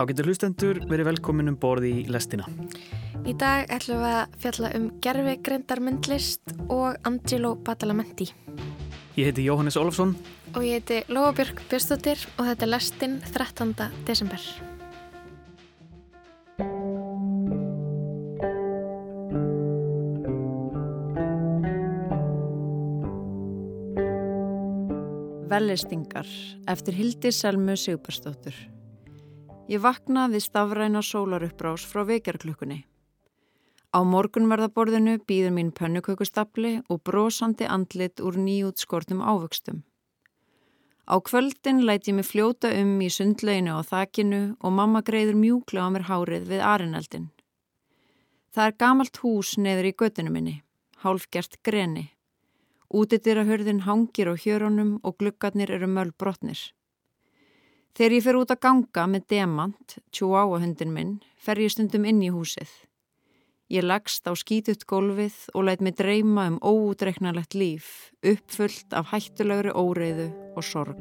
Ágættur hlustendur, verið velkomin um borði í lestina. Í dag ætlum við að fjalla um gerfi greindarmyndlist og Angelo Badalamenti. Ég heiti Jóhannes Olofsson. Og ég heiti Lóabjörg Björnstóttir og þetta er lestin 13. desember. Vellistingar eftir Hildi Selmu Sigbarsdóttur Ég vaknaði stafræna sólaruppbrás frá vekjarklukkunni. Á morgunverðaborðinu býður mín pönnukökustapli og brosandi andlit úr nýjútskortum ávöxtum. Á kvöldin læti ég mig fljóta um í sundleginu á þakinu og mamma greiður mjúkla á mér hárið við arineldin. Það er gamalt hús neður í göttinu minni, hálfgjart greni. Útitira hörðin hangir á hjörunum og gluggarnir eru möll brotnir. Þegar ég fer út að ganga með demant, tjúáa hundin minn, fer ég stundum inn í húsið. Ég leggst á skítut gólfið og læt mig dreyma um óútreiknalegt líf, uppfullt af hættulegri óreiðu og sorg.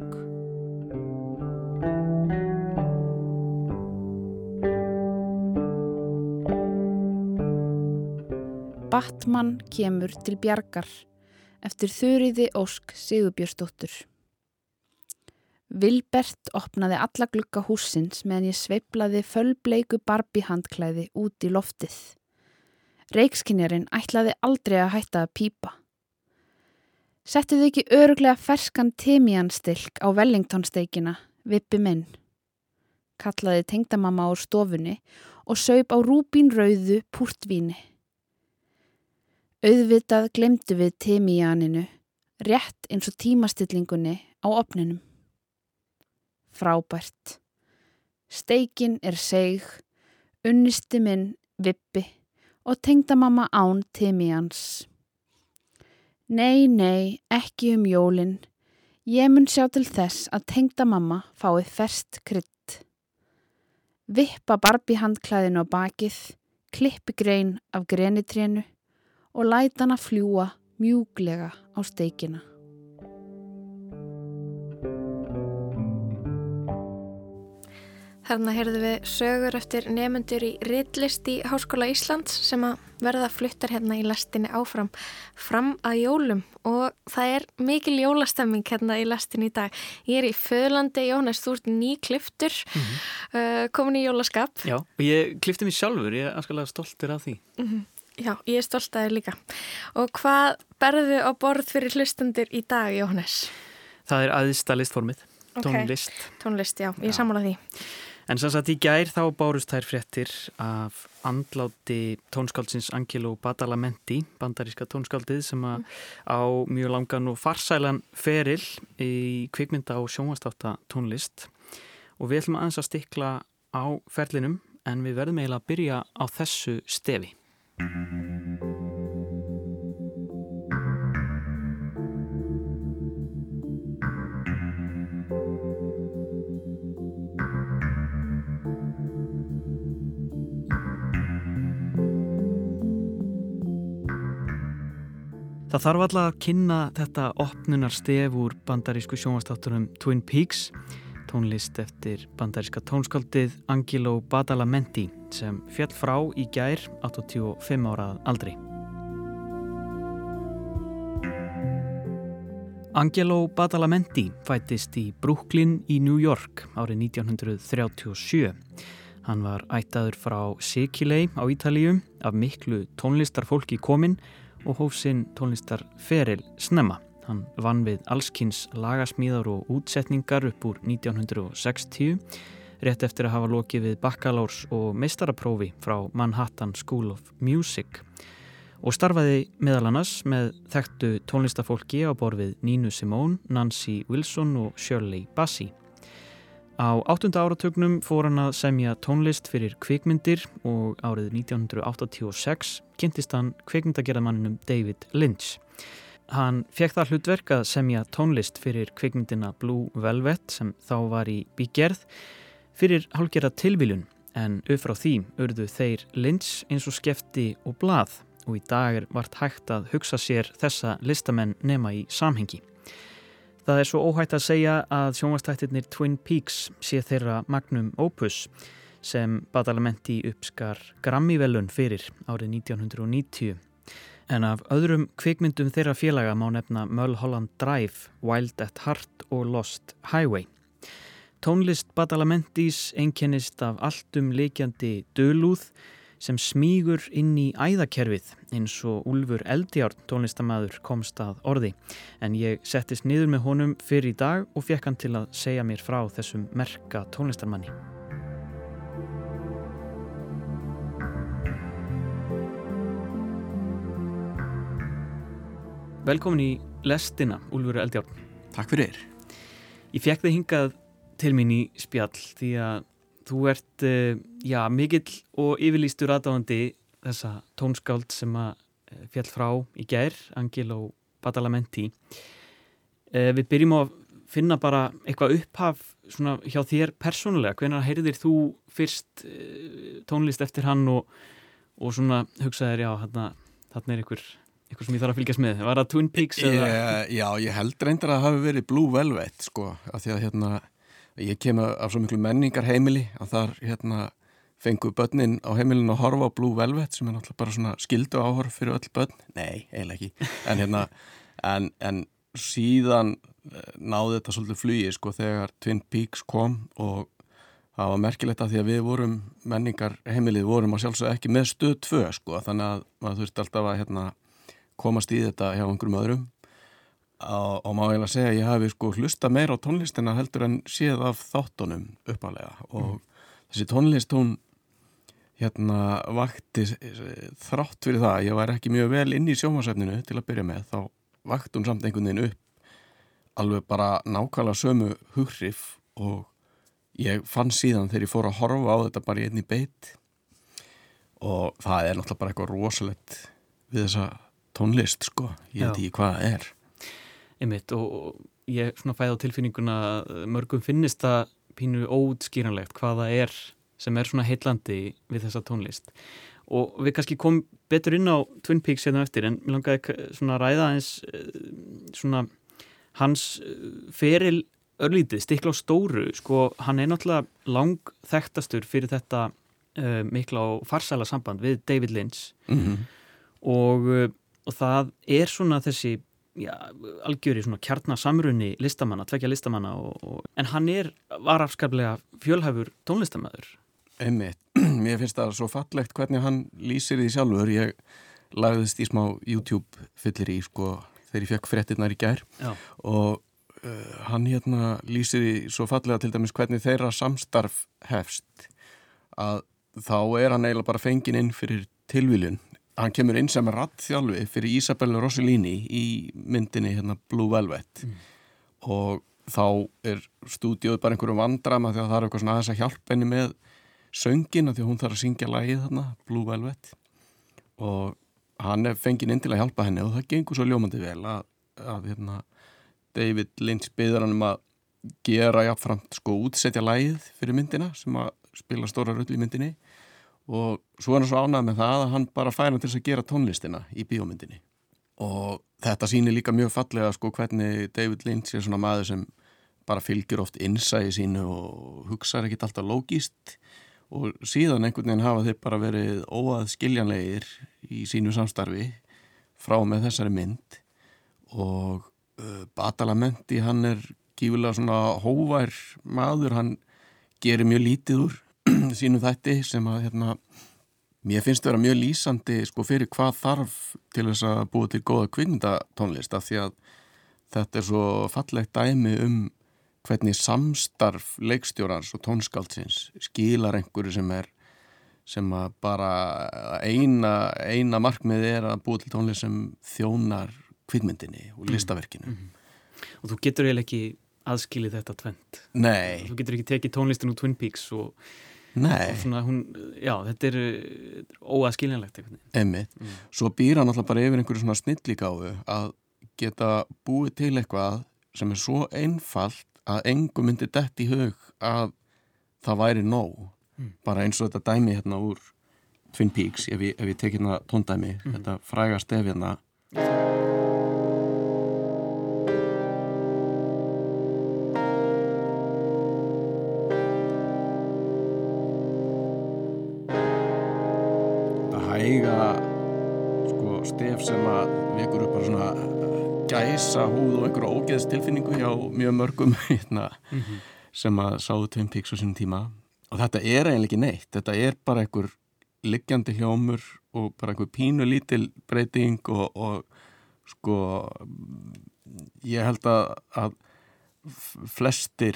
Batman kemur til bjargar eftir þurriði Ósk Sigurbjörnsdóttur. Vilbert opnaði alla glukka húsins meðan ég sveiplaði fölbleiku barbihandklæði út í loftið. Reikskinjarinn ætlaði aldrei að hætta að pýpa. Settuðu ekki öruglega ferskan timianstilk á Wellingtonsteikina, vippi minn. Kallaði tengdamamma úr stofunni og saup á rúbínrauðu púrtvíni. Auðvitað glemdu við timianinu, rétt eins og tímastillingunni á opninum frábært. Steikin er seg, unnisti minn vippi og tengdamamma án timians. Nei, nei, ekki um jólinn. Ég mun sjá til þess að tengdamamma fái fest krydd. Vippa barbihandklæðinu á bakið, klippi grein af grenitrénu og læta hana fljúa mjúglega á steikina. Þarna heyrðu við sögur eftir nefnendur í Rittlist í Háskóla Íslands sem að verða fluttar hérna í lastinni áfram fram að jólum og það er mikil jólastemming hérna í lastinni í dag. Ég er í Föðlandi, Jónas, þú ert ný kliftur, mm -hmm. uh, komin í jólaskap. Já, og ég klifti mér sjálfur, ég er afskalega stoltur af því. Mm -hmm. Já, ég er stolt af þér líka. Og hvað berðu á borð fyrir hlustendur í dag, Jónas? Það er aðista listformið, tónlist. Okay. Tónlist, já, ég samla því. En sem sagt í gær þá bárust þær fréttir af andláti tónskáldsins Angelo Badalamenti, bandaríska tónskáldið sem mm. á mjög langan og farsælan feril í kvikmynda og sjónvastáta tónlist og við ætlum aðeins að stikla á ferlinum en við verðum eiginlega að byrja á þessu stefi. Það þarf alltaf að kynna þetta opnunar stef úr bandarísku sjónvastáttunum Twin Peaks, tónlist eftir bandaríska tónskaldið Angelo Badalamenti sem fjall frá í gær 85 árað aldri. Angelo Badalamenti fættist í Brooklyn í New York árið 1937. Hann var ættaður frá Sikilei á Ítalíu af miklu tónlistarfólki kominn og hóf sinn tónlistar Feril Snemma. Hann vann við allskynns lagasmíðar og útsetningar upp úr 1960 rétt eftir að hafa lokið við bakkalárs og meistaraprófi frá Manhattan School of Music og starfaði meðal annars með þekktu tónlistafólki á borfið Nínu Simón, Nancy Wilson og Shirley Bassey. Á áttunda áratögnum fór hann að semja tónlist fyrir kvikmyndir og árið 1986 kynntist hann kvikmyndagerðamanninum David Lynch. Hann fekk það hlutverk að semja tónlist fyrir kvikmyndina Blue Velvet sem þá var í bígerð fyrir hálgjörða tilviljun en auðfrá því urðu þeir Lynch eins og skefti og blað og í dag er vart hægt að hugsa sér þessa listamenn nema í samhengi. Það er svo óhægt að segja að sjónvastættirnir Twin Peaks sé þeirra magnum opus sem Badalamenti uppskar Grammy-velun fyrir árið 1990. En af öðrum kvikmyndum þeirra félaga má nefna Mulholland Drive, Wild at Heart og Lost Highway. Tónlist Badalamentis einkennist af alltum leikjandi dölúð sem smígur inn í æðakerfið eins og Úlfur Eldjárn tónlistamæður komst að orði. En ég settist niður með honum fyrir í dag og fekk hann til að segja mér frá þessum merka tónlistarmanni. Velkomin í lestina, Úlfur Eldjárn. Takk fyrir. Ég fekk þið hingað til mín í spjall því að þú ert uh, já, mikill og yfirlýstur aðdáðandi þessa tónskáld sem að uh, fjall frá í gær, Angelo Badalamenti. Uh, við byrjum á að finna bara eitthvað upphaf hjá þér persónulega. Hvenar heyrðir þú fyrst tónlist eftir hann og, og svona hugsaðir já, þarna er ykkur eitthvað sem ég þarf að fylgjast með, var það Twin Peaks? Ég, já, ég held reyndar að það hafi verið Blue Velvet sko, af því að hérna ég kem af svo miklu menningar heimili að þar hérna fengu börnin á heimilinu að horfa á Blue Velvet sem er náttúrulega bara svona skildu áhorf fyrir öll börn, nei, eiginlega ekki. En hérna, en, en síðan eh, náði þetta svolítið flugi sko þegar Twin Peaks kom og það var merkilegt að því að við vorum menningar heimilið vorum að sjálfsög ekki með stöð tvö sko þannig að maður þurfti alltaf að hérna komast í þetta hjá einhverjum öðrum og, og má ég að segja að ég hafi sko hlusta meira á tónlistina heldur en séð af þáttunum uppalega og mm. þessi tónlist hún hérna vakti þrátt fyrir það, ég var ekki mjög vel inn í sjómasæfninu til að byrja með þá vakti hún samt einhvern veginn upp alveg bara nákvæmlega sömu hughrif og ég fann síðan þegar ég fór að horfa á þetta bara í einni beitt og það er náttúrulega bara eitthvað rosalett við þessa tónlist sko, ég veit ekki hvað það er Einmitt, og ég fæði á tilfinninguna mörgum finnist það pínu óutskýranlegt hvaða er sem er svona heitlandi við þessa tónlist. Og við kannski komum betur inn á Twin Peaks hérna eftir en mér langaði svona að ræða eins eh, svona hans eh, feril örlítið, stikla á stóru. Sko hann er náttúrulega lang þekktastur fyrir þetta uh, mikla og farsæla samband við David Lynch. Mm -hmm. og og það er svona þessi já, algjöri svona kjarnasamrunni listamanna, tvekja listamanna og, og, en hann er, var afskaplega fjölhæfur tónlistamæður Einmitt, mér finnst það svo fallegt hvernig hann lýsir því sjálfur. Ég lagðist í smá YouTube fyllir í sko þegar ég fekk frettinnar í gær. Já. og uh, hann hérna lýsir því svo fallega til dæmis hvernig þeirra samstarf hefst. Að þá er hann eiginlega bara fengin inn fyrir tilvílun hann kemur inn sem rattþjálfi fyrir Isabella Rossellini í myndinni hérna, Blue Velvet. Mm. og þá er stúdíóð bara einhverju vandrama því að það er eitthvað svona aðeins að hjálpa henni með söngin því að hún þarf að syngja lægið þarna, Blue Velvet. Og hann er fengið inn til að hjálpa henni og það gengur svo ljómandi vel að, að hérna, David Lynch byður hann um að gera jáfnframt sko útsetja lægið fyrir myndina sem að spila stóra rull í myndinni og svo er hann svo ánað með það að hann bara færa til þess að gera tónlistina í bíómyndinni. Og þetta sýnir líka mjög fallega sko hvernig David Lynch er svona maður sem bara fylgjur oft innsæði sínu og hugsaður ekkit alltaf lógist og síðan einhvern veginn hafa þeir bara verið óað skiljanlegir í sínu samstarfi frá með þessari mynd. Og uh, Badalamenti hann er gífilega svona hóvær maður, hann gerir mjög lítið úr sínum þætti sem að hérna, mér finnst að vera mjög lýsandi sko fyrir hvað þarf til þess að búa til góða kvindatónlist af því að þetta er svo fallegt dæmi um hvernig samstarf leikstjórans og tónskáldsins skilar einhverju sem er sem að bara eina, eina markmið er að búa til tónlist sem þjónar kvinnmyndinni og mm. listaverkinu. Mm -hmm. Og þú getur eiginlega ekki aðskilið þetta tvent. Nei. Þú getur ekki tekið tónlistin úr Twin Peaks og Svona, hún, já, þetta er óaskiljanlegt Emmitt, mm. svo býr hann alltaf bara yfir einhverju svona snillíkáðu að geta búið til eitthvað sem er svo einfalt að engum myndi dætt í hug að það væri nóg mm. bara eins og þetta dæmi hérna úr Twin Peaks, ef ég, ef ég tek hérna tóndæmi, mm. þetta fræga stef hérna gæsa húð og einhverja ógeðstilfinningu hjá mjög mörgum hérna, mm -hmm. sem að sáðu Twin Peaks á sínum tíma. Og þetta er eiginlega ekki neitt. Þetta er bara einhver liggjandi hljómur og bara einhver pínu lítil breyting og, og sko ég held að, að flestir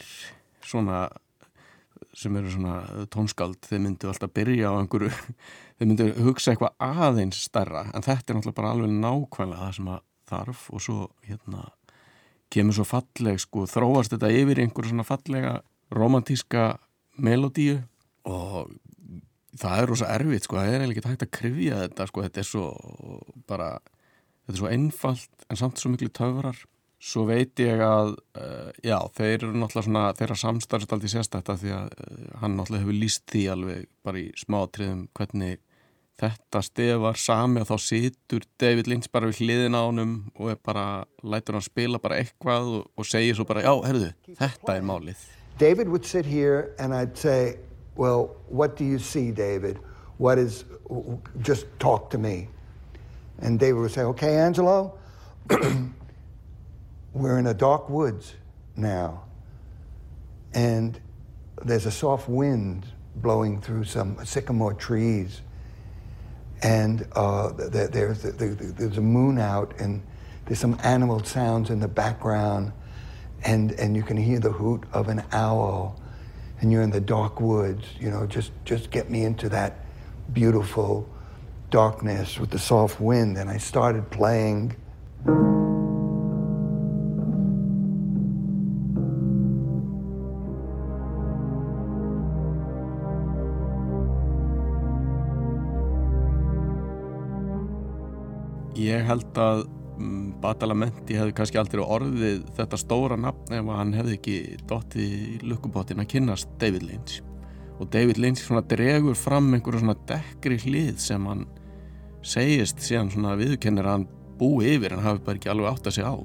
svona sem eru svona tónskald þeir myndu alltaf byrja á einhverju þeir myndu hugsa eitthvað aðeins starra en þetta er náttúrulega bara alveg nákvæmlega það sem að þarf og svo hérna kemur svo falleg sko þróast þetta yfir einhverju svona fallega romantíska melodíu og það er rosa erfitt sko, það er eiginlega ekki hægt að krifja þetta sko, þetta er svo bara, þetta er svo einfalt en samt svo miklu töfrar. Svo veit ég að uh, já, þeir eru náttúrulega svona, þeirra samstarfst aldrei sérstætt að því að uh, hann náttúrulega hefur líst því alveg bara í smátriðum hvernig þetta stef var sami og þá situr David Lynch bara við hliðin á honum og er bara, lætur hann spila bara eitthvað og, og segir svo bara, já, herruðu, þetta er málið. David would sit here and I'd say, well, what do you see, David? What is, just talk to me. And David would say, okay, Angelo, we're in a dark woods now. And there's a soft wind blowing through some sycamore trees and uh, there's, there's a moon out and there's some animal sounds in the background. And, and you can hear the hoot of an owl. And you're in the dark woods you know just, just get me into that beautiful darkness with the soft wind. And i started playing Ég held að um, Badalamenti hefði kannski aldrei orðið þetta stóra nafn ef hann hefði ekki dottið í lukkubottin að kynast David Lynch. Og David Lynch svona dregur fram einhverju svona dekkri hlið sem hann segist síðan svona viðkennir að hann búi yfir en hafi bara ekki alveg átt að segja á.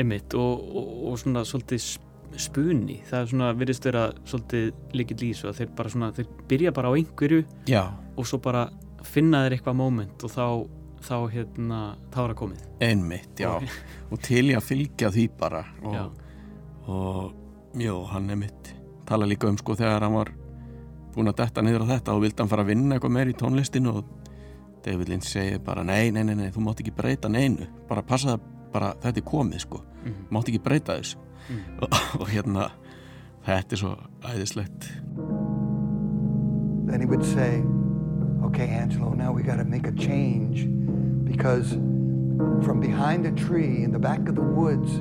Emmitt og, og, og svona svolítið spunni það er svona virðist vera svolítið líkið lýs og þeir bara svona, þeir byrja bara á einhverju Já. og svo bara finna þeir eitthvað móment og þá þá hérna, þá er það komið. Einmitt, já, og, til ég að fylgja því bara. Og, já. og já, hann er mitt tala líka um sko þegar hann var búin að detta niður á þetta og vildi hann fara að vinna eitthvað meir í tónlistinu og David Lynch segir bara nei, nei, nei, nei þú mátt ekki breyta neinu, bara passa það bara þetta er komið sko, mm -hmm. mátt ekki breyta þessu. Mm -hmm. og, og hérna þetta er svo æðislegt. Then he would say okay, Angelo, now we got to make a change because from behind a tree in the back of the woods,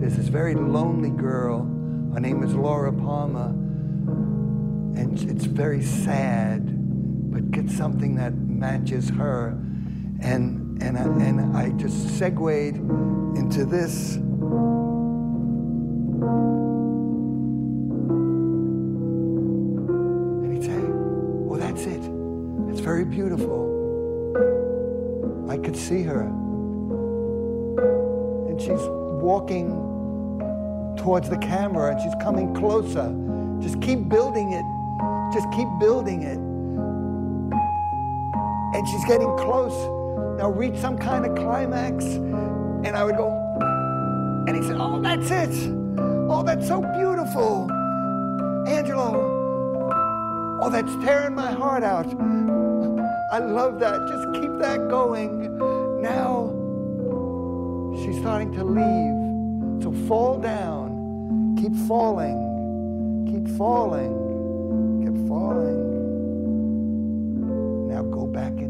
there's this very lonely girl. Her name is Laura Palmer, and it's very sad, but get something that matches her. And, and, I, and I just segued into this. And he'd say, well, that's it. It's very beautiful. Could see her. And she's walking towards the camera and she's coming closer. Just keep building it. Just keep building it. And she's getting close. Now reach some kind of climax. And I would go, and he said, Oh, that's it. Oh, that's so beautiful. Angelo. Oh, that's tearing my heart out. I love that. Just keep that going. Now she's starting to leave. So fall down. Keep falling. Keep falling. Keep falling. Now go back into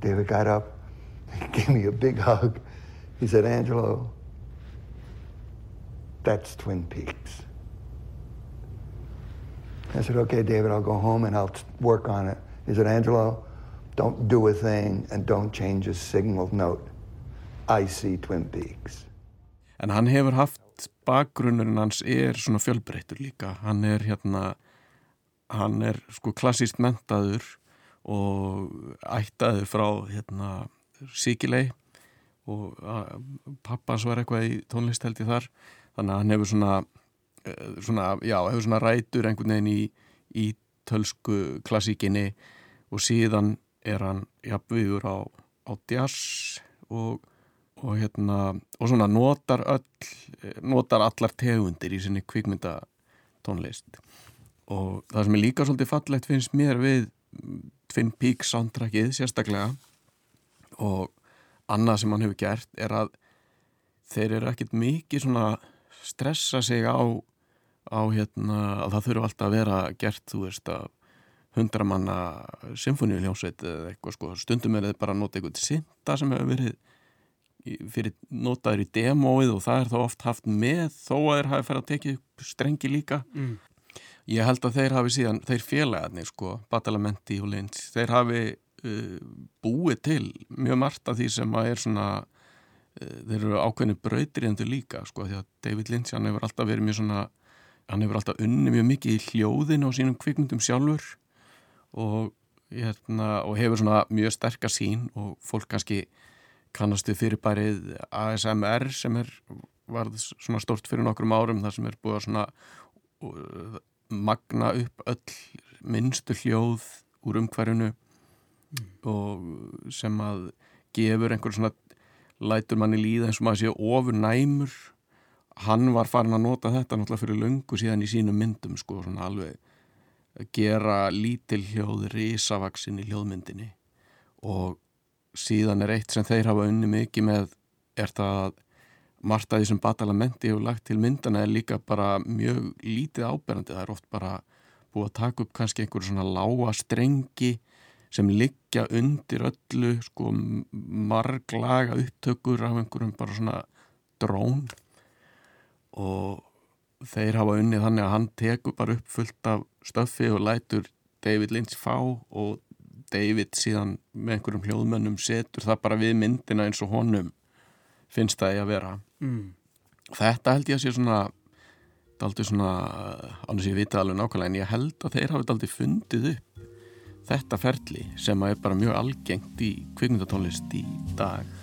David got up, he gave me a big hug. He said, Angelo, that's Twin Peaks. I said, okay, David, I'll go home and I'll work on it. He said, Angelo, don't do a thing and don't change a signal note. I see Twin Peaks. En hann hefur haft bakgrunnurinn hans er svona fjölbreyttur líka. Hann er hérna, hann er sko klassíst mentaður og ættaður frá hérna Sikilei og pappas var eitthvað í tónlisteldi þar. Þannig að hann hefur svona Eh, svona, já, hefur svona rætur einhvern veginn í, í tölsku klassíkinni og síðan er hann jafnviður á, á jazz og, og hérna og svona notar öll notar allar tegundir í sinni kvikmyndatónlist og það sem er líka svolítið fallegt finnst mér við Twin Peaks soundtrackið sérstaklega. Og annað sem hann hefur gert er að þeir eru ekkit mikið svona stressa sig á á hérna að það þurfu alltaf að vera gert, þú veist, að hundramanna symfóníuljónsveit eða eitthvað sko, stundum er þið bara að nota eitthvað sinta sem hefur verið fyrir notaður í demóið og það er þá oft haft með þó að þeir hafi ferið að tekið strengi líka. Mm. Ég held að þeir hafi síðan, þeir félagarnir sko, Batalamenti og Lynch, þeir hafi uh, búið til mjög margt af því sem að er svona uh, þeir eru ákveðinu brautir í endur líka sko, því að David Lynch hann hefur alltaf verið mjög svona hann hefur alltaf unni mjög mikið í hljóðin á sínum kvikmyndum sjálfur og, hérna, og hefur svona mjög sterkar sín og fólk kannski kannastu fyrir bærið ASMR sem er varð svona stort fyrir nokkrum árum þar sem er búið að svona uh, magna upp öll minnstu hljóð úr umhverjunu mm. og sem að gefur einhver svona lætur manni líða eins og maður sé ofur næmur hann var farin að nota þetta náttúrulega fyrir löngu síðan í sínum myndum sko, svona alveg að gera lítil hljóð risavaksin í hljóðmyndinni og síðan er eitt sem þeir hafa unni mikið með er það að margt að því sem Batalamenti hefur lagt til myndana er líka bara mjög lítið áberandi, það er oft bara búið að taka upp kannski einhverju svona lága strengi sem liggja undir öllu sko marglaga upptökur af einhverjum bara svona drón. Og þeir hafa unnið þannig að hann tekur bara upp fullt af stöffi og lætur David Lynch fá og David síðan með einhverjum hljóðmönnum setur það bara við myndina eins og honum finnst það að vera mm. þetta held ég að sé svona aldrei svona, annars ég vita alveg nákvæmlega en ég held að þeir hafið aldrei fundið upp þetta ferli sem að er bara mjög algengt í kvikmyndatónlist í dag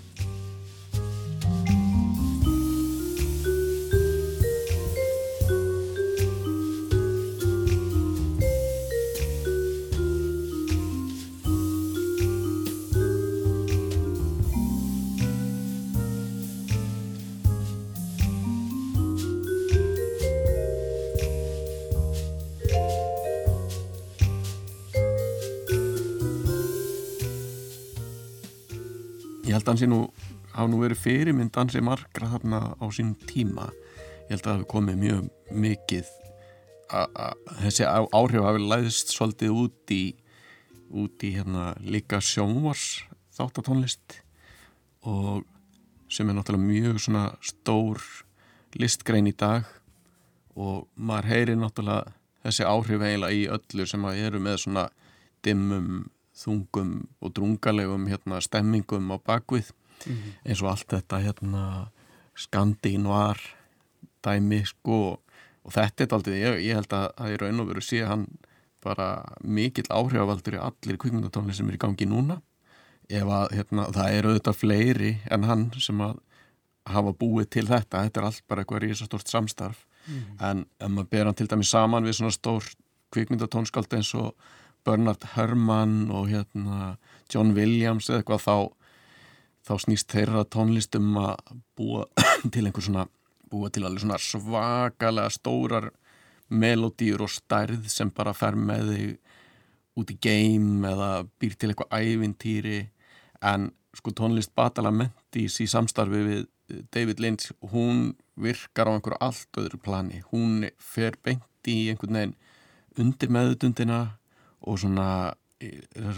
held að hann sé nú hafa nú verið fyrirmynd dansi margra þarna á sín tíma. Ég held að það hefði komið mjög mikið þessi áhrif hafi læðist svolítið út í út í hérna líka sjónvars þáttatónlist og sem er náttúrulega mjög svona stór listgrein í dag og maður heyri náttúrulega þessi áhrif eiginlega í öllu sem að eru með svona dimmum þungum og drungalegum hérna, stemmingum á bakvið mm -hmm. eins og allt þetta hérna, skandín var dæmi sko og þetta er aldrei, ég, ég held að það er raun og veru sé hann bara mikill áhrifavaldur í allir kvikmyndatónli sem er í gangi núna ef að hérna, það eru auðvitað fleiri en hann sem að hafa búið til þetta, þetta er allt bara eitthvað risastort samstarf mm -hmm. en ef maður ber hann til dæmi saman við svona stór kvikmyndatónskald eins og Bernard Herrmann og hérna John Williams eða eitthvað þá þá snýst þeirra tónlistum að búa til einhver svona búa til alveg svona svakalega stórar melodýr og stærð sem bara fer með þig út í geim eða býr til eitthvað ævintýri. En sko tónlist Batalamenti í samstarfi við David Lynch hún virkar á einhverju allt öðru plani. Hún fer beint í einhvern veginn undir meðutundina og svona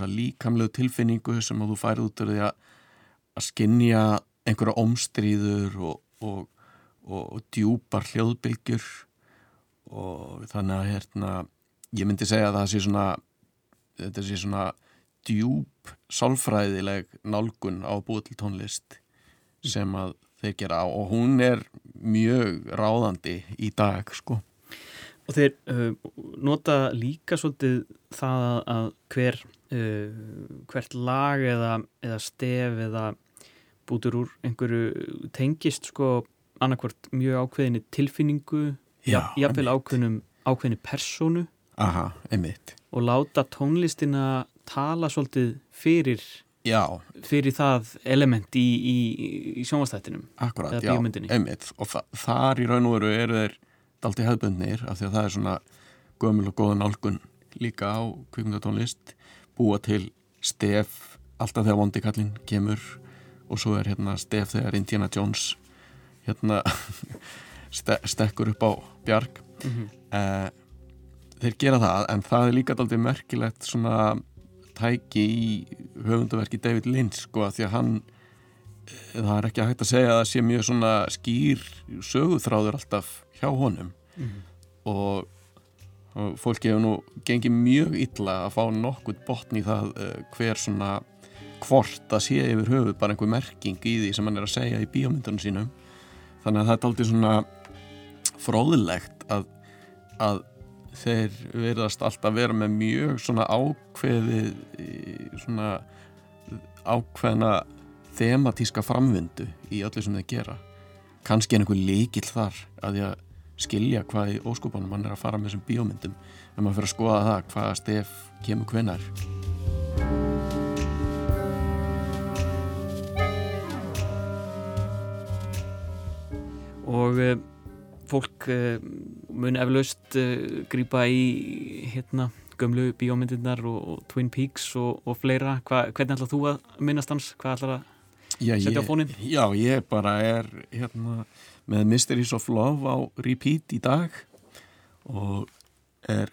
líkamlegu tilfinningu sem þú færið út af því að skinja einhverja omstríður og, og, og, og djúpar hljóðbylgjur. Og þannig að hérna ég myndi segja að það sé svona þetta sé svona djúb sálfræðileg nálgun á búið til tónlist sem að þeir gera. Og hún er mjög ráðandi í dag sko Og þeir uh, nota líka svolítið það að hver, uh, hvert lag eða, eða stef eða bútur úr einhverju tengist sko annarkvört mjög ákveðinni tilfinningu, Já, jafnvel ákveðinum, ákveðinni personu Aha, og láta tónlistina tala svolítið fyrir, Já, fyrir það element í, í, í sjónvastættinum. akkurat, já, einmitt. Og þa þar í raun og veru eru þeir daldi hefðbundnir af því að það er svona gömul og góða nálgun líka á kvikmyndatónlist búa til stef alltaf þegar vondi kallinn kemur og svo er hérna stef þegar Indiana Jones hérna ste stekkur upp á bjarg Mm -hmm. eh, þeir gera það en það er líka daldi merkilegt svona tæki í höfundaverki David Lynch sko að því að hann það er ekki hægt að segja að það sé mjög svona skýr söguþráður alltaf hjá honum Mhm. og, og fólki hefur nú gengið mjög illa að fá nokkurt botn í það uh, hver svona hvort að sé yfir höfuð bara einhver merking í því sem hann er að segja í bíómyndunum sínum þannig að það er aldrei svona fróðilegt að, að þeir verðast alltaf vera með mjög svona ákveðið í- svona ákveðna thematíska framvindu í öllu sem þeir gera. Kannski er einhver líkill þar að að skilja hvað í óskupunum hann er að fara með þessum bíómyndum. Ef maður fyrir að skoða það hvaða stef kemur hvenar og uh, fólk uh, mun eflaust uh, grípa í hérna gömlu bíómyndirnar og, og Twin Peaks og, og fleira, Hva, hvernig ætlar þú að minnast hans, hvað ætlar að Setja á fóninn? Já, ég bara er hérna, með Mysteries of Love á repeat í dag og er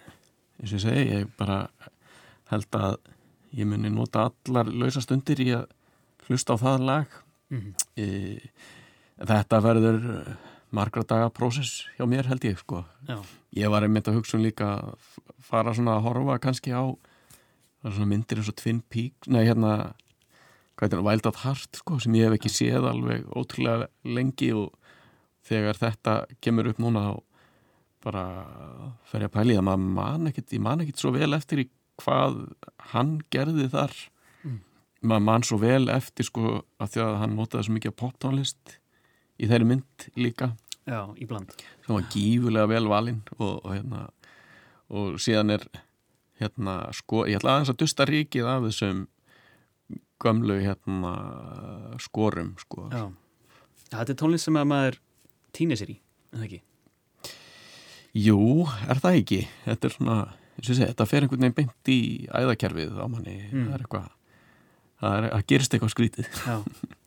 eins og ég segi, ég bara held að ég muni nota allar lausastundir í að hlusta á það lag mm -hmm. e, þetta verður margra daga prósess hjá mér held ég sko Já, ég var einmitt að hugsa um líka að fara svona að horfa kannski á svona myndir eins og Twin Peaks nei hérna hvað er það, Wild at Heart sko sem ég hef ekki séð alveg ótrúlega lengi og þegar þetta kemur upp núna þá bara fer ég að pæli það. Maður man ekkit, ég man ekkit svo vel eftir í hvað hann gerði þar. Mm. maður man svo vel eftir sko að því að hann notaði svo mikið poptónlist í þeirri mynd líka. Já, í bland. Sem var gífulega vel valinn og, og hérna og síðan er hérna sko, ég ætla aðeins að dusta ríkið af þessum gömlu hérna skorum sko. Já, þetta er tónlist sem að maður týnir sér í, en það ekki? Jú, er það ekki? Þetta er svona, eins og segi, þetta fer einhvern veginn beint í æðakerfið á manni. Mm. það er eitthvað það, er, það gerist eitthvað skrítið. Já,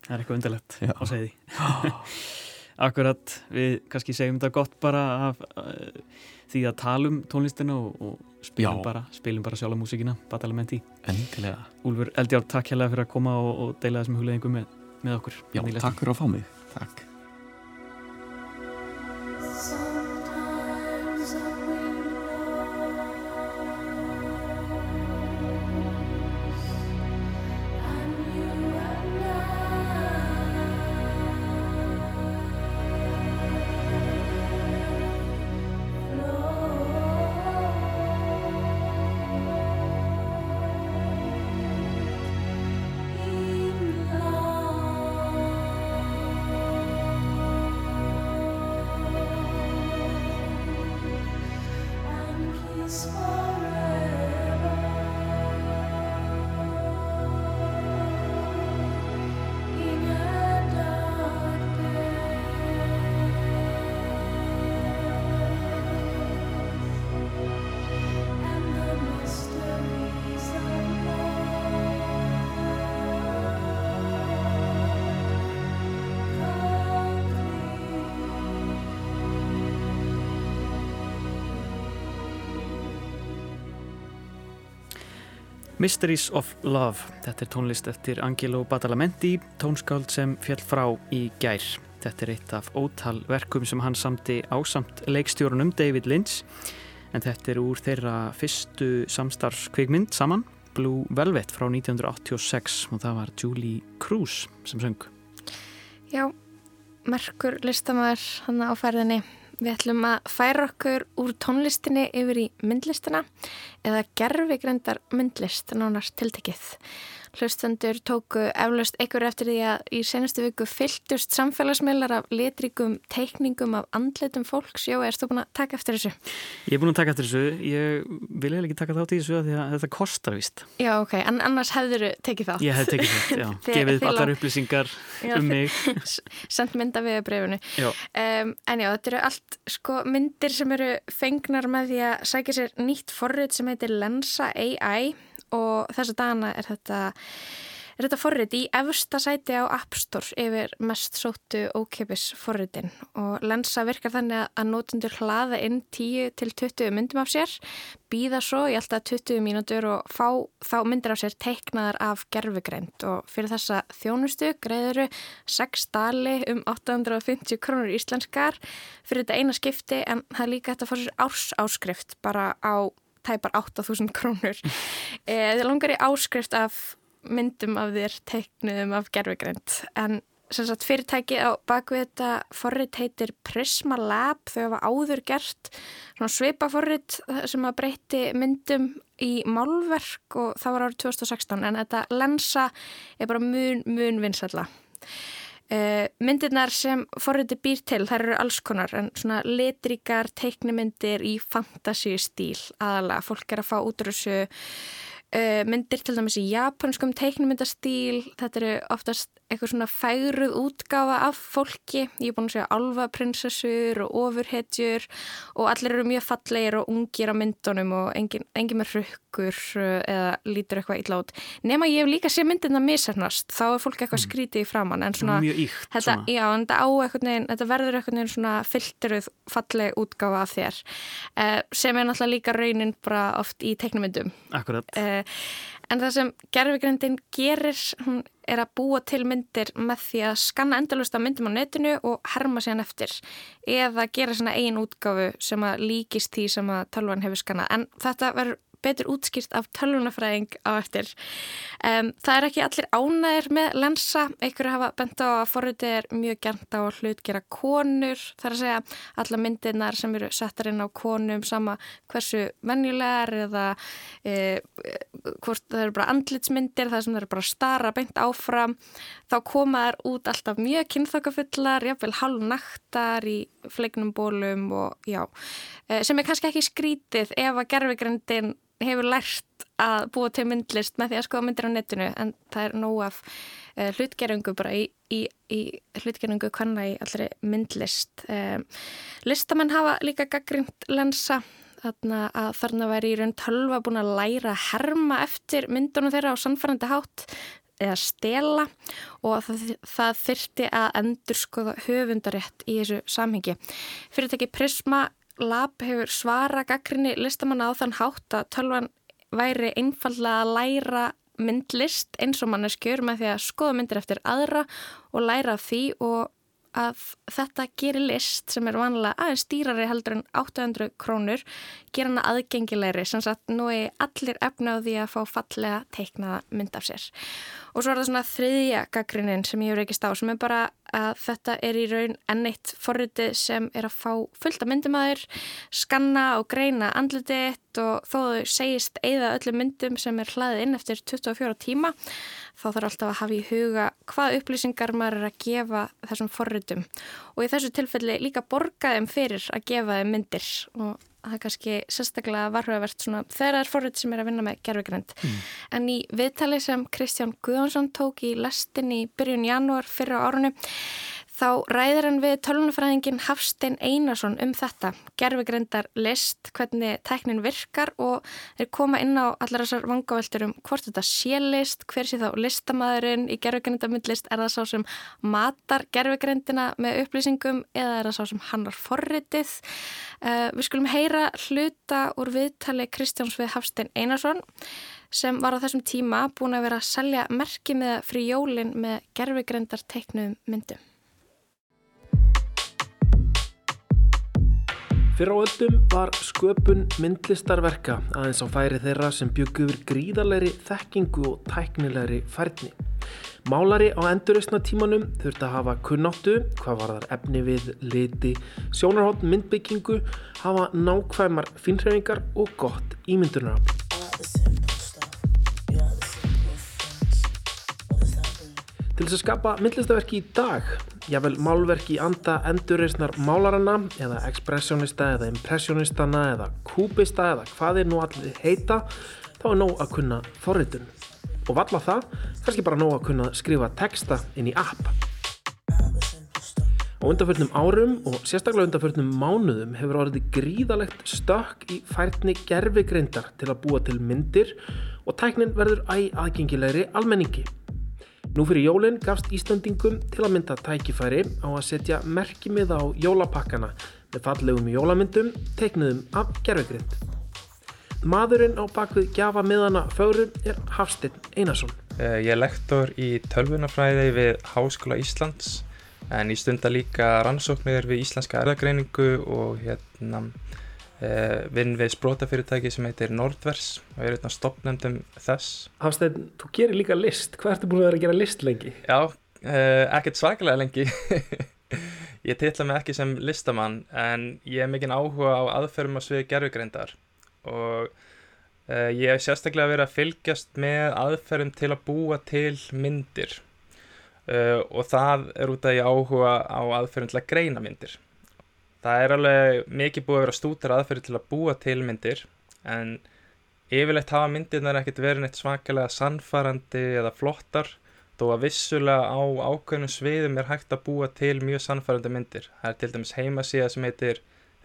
það er eitthvað undarlegt á segði Akkurat, við kannski segjum þetta gott bara af uh, því að tala um tónlistina og, og spilum, Já. bara, spilum bara sjálf músikina, Batalamenti endilega, Úlfur Eldjár, takk hérlega fyrir að koma og, og deila þessum hugleðingum með, með okkur. Já, takk fyrir að fá mig. Takk Mysteries of Love, þetta er tónlist eftir Angelo Badalamenti, tónskáld sem fjall frá í gær. Þetta er eitt af ótal verkum sem hann samti ásamt leikstjórunum David Lynch en þetta er úr þeirra fyrstu samstarfskvikmynd saman, Blue Velvet frá 1986 og það var Julie Cruz sem söng. Já, merkur listamæður hann á ferðinni. Við ætlum að færa okkur úr tónlistinni yfir í myndlistina eða gerfigrendar myndlist nánast tiltekið. Hlustendur tóku eflaust einhver eftir því að í senastu viku fylltust samfélagsmiðlar af litrikum teikningum af andletum fólks. Jó, erstu búin að taka eftir þessu? Ég er búin að taka eftir þessu, ég vil eiginlega ekki taka þátt í þessu af því að þetta kostar vist. Já, ok, en annars hefður tekið þátt. Ég hef tekið þátt, já, gefið allar lá- upplýsingar Já, um mig. Sendt mynda við breyfunu. Um, en já, þetta eru allt sko myndir sem eru fengnar með því að sækja sér nýtt forrið sem heitir Lensa AI og þessa dagana er þetta er þetta forrið í efsta sæti á App Store yfir mest sóttu ókipis forriðin og Lensa virkar þannig að- að nótundur hlaða inn 10 til 20 myndum af sér býða svo í alltaf 20 mínútur og fá þá myndir af sér teiknaðar af gerfugreind og fyrir þessa þjónustu greiðuru 6 dali um 850 krónur íslenskar fyrir þetta eina skipti en það er líka að fá sér árs áskrift bara á tæpar 8000 krónur. Þið langar í áskrift af myndum af þér teiknuðum af gerfugreind en sem sagt fyrirtæki á bakvið þetta forrit heitir Prisma Lab þau hafa áður gert svona svipa forrit sem að breyti myndum í málverk og það var árið 2016 en þetta lensa er bara mun, mun vinsalla. Uh, myndirnar sem forriti býr til, þær eru alls konar en svona litríkar teiknimyndir í fantasíustíl aðalega, fólk er að fá útrússu uh, myndir til dæmis í japanskum teiknimyndastíl, þetta eru oftast eitthvað svona færuð útgáfa af fólki, ég er búin að segja alfaprinsessur og ofurhetjur og allir eru mjög fallegir og ungir á myndunum og engin, engin með rukkur uh, eða lítur eitthvað illa út nema ég hef líka sé myndina misernast þá er fólk eitthvað skrítið í framann en svona íkt Þetta, svona. já, en þetta á neginn, þetta verður eitthvað neginn svona filteruð falleg útgáfa af þér uh, sem er náttúrulega líka raunin bara oft í teiknumyndum Akkurat. uh, en það sem gerfugrindin gerir hún er að búa til myndir með því að skanna endalust af myndum á netinu og herma síðan eftir eða gera svona eigin útgáfu sem að líkist því sem að tölvan hefur skannað en þetta verður betur útskýrt af tölvunafræðing á eftir. Um, það er ekki allir ánæðir með lensa, einhverju hafa bent á að forritið er mjög gert á að hlutgera konur, það er að segja alla myndirnar sem eru settar inn á konum sama hversu venjulegar eða e, hvort það eru bara andlitsmyndir, það sem það eru bara stara beint áfram, þá koma þær út alltaf mjög kynþokkafullar, jafnvel hálfnaktar í fleiknum bólum og já, e, sem er kannski ekki skrítið ef að gerfigrindin hefur lært að búa til myndlist með því að skoða myndir á netinu en það er nóg af uh, hlutgeringu bara í, í, í hlutgeringu hvanna í allri myndlist. Um, listamenn hafa líka gaggrind lensa þarna að þarna væri í raun tölva búin að læra að herma eftir myndunum þeirra á sannfærandi hátt eða stela og það, það þyrti að endur skoða höfundarétt í þessu samhengi. Fyrirtæki Prisma Lab hefur svara gaggrinni listamanna á þann hátt að tölvan væri einfallega að læra myndlist eins og manneskjur með því að skoða myndir eftir aðra og læra af því og að þetta gerir list sem er vanlega aðeins dýrari heldur en 800 krónur gera hana aðgengilegri. Sem sagt nú er allir efna á því að fá fallega teiknaða mynd af sér. Og svo er það svona þriðja gaggrinin sem ég hefur ekki stá sem er bara að þetta er í raun enneitt forritið sem er að fá fullt af myndum að þér skanna og greina andlititt og þó þau segist eigða öllum myndum sem er hlaðið inn eftir 24 tíma þá þarf alltaf að hafa í huga hvað upplýsingar maður er að gefa þessum forritum og í þessu tilfelli líka borga þeim fyrir að gefa þeim myndir og það er kannski sérstaklega varhugavert svona þegar það er forrit sem er að vinna með gerfugrind. Mm. En í viðtali sem Kristján Guðjónsson tók í lestin í byrjun janúar fyrra árunu þá ræðir hann við tölunafræðingin Hafstein Einarsson um þetta, gerfugrindar list, hvernig tæknin virkar og þeir koma inn á allar þessar vangaveltur um hvort þetta sé list, hver sé þá listamæðurinn í gerfugrindamundlist, er það sá sem matar gerfugrindina með upplýsingum eða er það sá sem hannar forritið. Uh, við skulum heyra hluta úr viðtali Kristjáns við Hafstein Einarsson sem var á þessum tíma búin að vera að selja merki með fri jólin með gerfugrindar teiknum myndum. Fyrir á öllum var sköpun myndlistarverka aðeins á færi þeirra sem byggu yfir gríðarlegri þekkingu og tæknilegri færni. Málari á endurreysna tímanum þurfti að hafa kunnáttu, hvað var þar efni við, liti, sjónarhótt myndbyggingu, hafa nákvæmar finnhreifingar og gott ímyndunarafl. Til þess að skapa myndlistaverki í dag, jável málverki í anda endurreysnar málarana eða ekspressionista eða impressionistana eða kúbista eða hvað er nú allir heita, þá er nóg að kunna forritun. Og valla það, kannski bara nóg að kunna skrifa texta inn í app. Á undanförnum árum og sérstaklega undanförnum mánuðum hefur orðið gríðalegt stökk í færni gerfigreindar til að búa til myndir og tæknin verður æ aðgengilegri almenningi. Nú fyrir jólinn gafst Íslandingum til að mynda tækifæri á að setja merkimið á jólapakkana með fallegum jólamyndum teiknuðum af gerfigrind. Maðurinn á bakvið gjafa miðana fögru er Hafsteinn Einarsson. Eh, Ég er lektor í tölvunafræði við Háskóla Íslands en ég stunda líka rannsóknir við Íslenska erðagreiningu og hérna vinn við sprótafyrirtæki sem heitir Nordvers og er einn af stopnendum þess. Hafsteinn, þú gerir líka list. Hvað ertu búin að vera að gera list lengi? Já, eh, ekkert svakalega lengi. ég titla mig ekki sem listamann en ég hef mikinn áhuga á aðferðum á sviði gerfugreindar og uh, ég hef sérstaklega verið að fylgjast með aðferðum til að búa til myndir uh, og það er út af ég áhuga á aðferðum til að greina myndir. Það er alveg mikið búið að vera stútar aðferði til að búa til myndir en yfirleitt hafa myndirnar ekkert verið neitt svakalega sannfarandi eða flottar þó að vissulega á ákveðnum sviðum er hægt að búa til mjög sannfærandi myndir. Það er til dæmis heimasíða sem heitir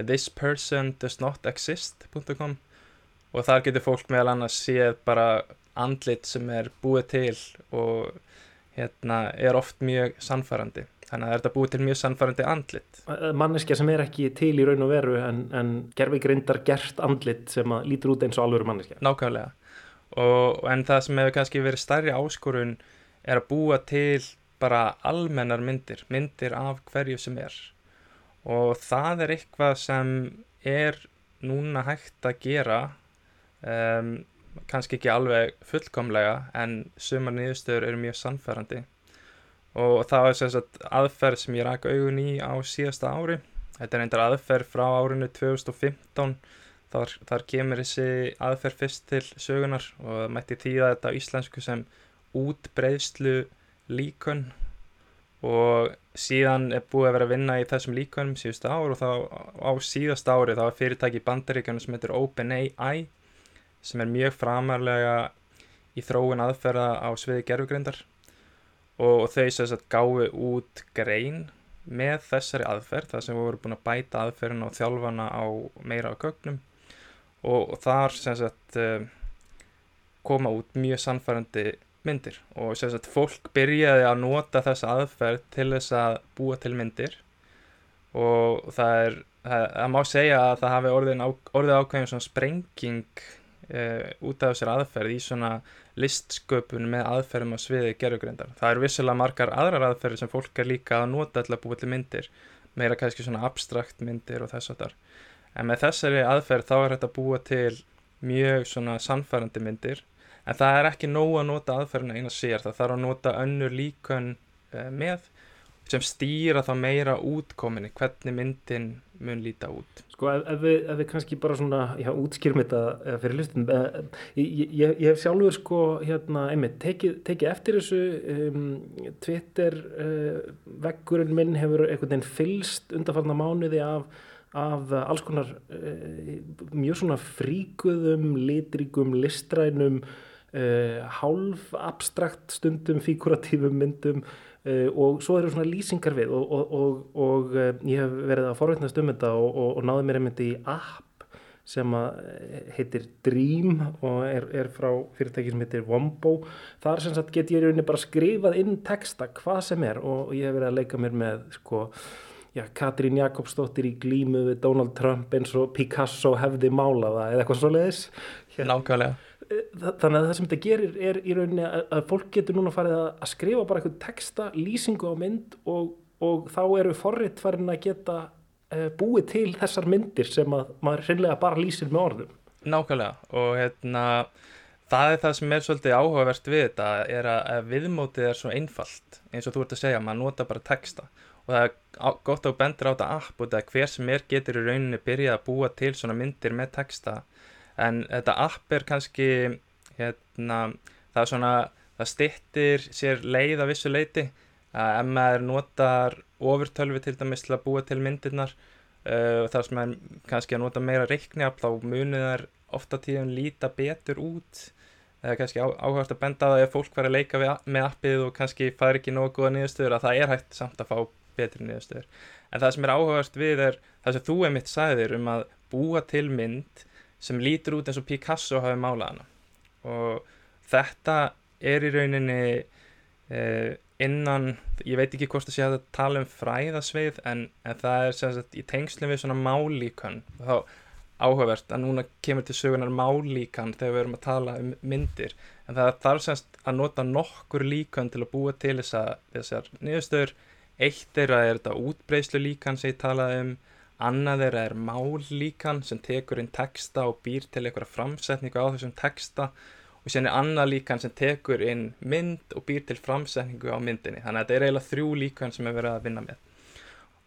thispersondoesnotexist.com og þar getur fólk meðal annars séð bara andlit sem er búið til og hérna er oft mjög sannfærandi. Þannig að er þetta búið til mjög sannfærandi andlit. Manneskja sem er ekki til í raun og veru en, en gerfigreindar gert andlit sem að lítur út eins og alvöru manneskja. Nákvæmlega. Og, en það sem hefur kannski verið stærri áskorun er að búa til bara almennar myndir, myndir af hverju sem er. Og það er eitthvað sem er núna hægt að gera, um, kannski ekki alveg fullkomlega, en sumar niðurstöður eru mjög sannfærandi. Og það var sem sagt aðferð sem ég rak augun í á síðasta ári. Þetta er eindir aðferð frá árinu 2015 þar, þar kemur þessi aðferð fyrst til sögunar og það mætti tíða þetta á íslensku sem útbreiðslu líkun og síðan er búið að vera að vinna í þessum líkunum síðustu ár og þá á síðast ári þá er fyrirtæki í bandaríkjunum sem heitir OpenAI sem er mjög framarlega í þróun aðferða á sviði gerfugrindar og þau sagt gáfi út grein með þessari aðferð þar sem við vorum búin að bæta aðferðin og þjálfana á meira á gögnum. Og, þar sagt uh, koma út mjög sannfærandi myndir. Og sagt fólk byrjaði að nota þessa aðferð til þess að búa til myndir. Og það er það, það má segja að það hafi orðin á, orðið ákveðin svona sprenging uh, út af þessari aðferð í svona listsköpun með aðferðum á sviði gerfugrindar. Það eru vissulega margar aðrar aðferðir sem fólk er líka að nota að búa til myndir, meira kannski svona abstrakt myndir og þess að þar. En með þessari aðferð þá er þetta að búa til mjög svona sannfærandi myndir, en það er ekki nóg að nota aðferðina eina sér, það þarf að nota önnur líkön uh, með sem stýra þá meira útkominni, hvernig myndin mun líta út. Sko ef, ef, við, ef við kannski bara svona, útskýrum þetta eh, fyrir hlustum, eh, ég, ég, ég hef sjálfur sko, hérna, einmitt, tekið, tekið eftir þessu, um, Twitter uh, veggurinn minn hefur einhvern veginn fylst undanfarnar mánuði af, af alls konar uh, mjög svona fríkuðum, litríkum, listrænum, uh, hálf abstrakt stundum, fíkuratífum myndum og svo eru svona lýsingar við og, og, og, og uh, ég hef verið að forveitnast um þetta og náði mér einmitt í app sem að heitir Dream og er, er frá fyrirtæki sem heitir Wombo þar sem sagt get ég rauninni bara skrifað inn texta hvað sem er og ég hef verið að leika mér með sko Já, Katrín Jakobsdóttir í glímu við Donald Trump eins og Picasso hefði málaða eða eitthvað svo leiðis. Nákvæmlega þannig að það sem þetta gerir er í rauninni að, að fólk getur núna farið að, að skrifa bara eitthvað texta, lýsingu á mynd og, og þá eru forrið farin að geta uh, búið til þessar myndir sem að maður hreinlega bara lýsir með orðum. Nákvæmlega og hérna það er það sem er svolítið áhugavert við þetta er að, viðmótið er svo einfalt eins og þú ert að segja, maður nota bara texta og það er gott að bendur á þetta app og þetta hver sem er getur í rauninni byrjað að búa til svona myndir með texta en þetta app er kannski hérna, það er svona það styttir sér leið að vissu leiti að ef maður notar ofurtölvi til dæmis til að búa til myndirnar. Uh, þar sem maður kannski að nota meira reikniafl þá munið þær ofta tíðum líta betur út. Eða kannski á, áhugast að benda á það ef fólk verður að leika við, með appið og kannski fær ekki nógu góða niðurstöður að það er hægt samt að fá betri niðurstöður. En það sem er áhugast við er það sem þú emitt sagðir um að búa til mynd sem lítur út eins og Picasso hafi málað hana. Og þetta er í rauninni eh, innan, ég veit ekki hvort það sé að tala um fræðasveið en, en það er sem sagt í tengslum við svona málíkön þá áhugavert að núna kemur til sögunar málíkan þegar við erum að tala um myndir. En það þarf semst að nota nokkur líkan til að búa til þessa, þessar niðurstöður. Eitt er að er þetta útbreyslu líkan sem ég talaði um annað að er mállíkan sem tekur inn texta og býr til einhverja framsetningu á þessum texta. Og síðan er annað líkan sem tekur inn mynd og býr til framsetningu á myndinni. Þannig að þetta er eiginlega þrjú líkan sem er verið að vinna með.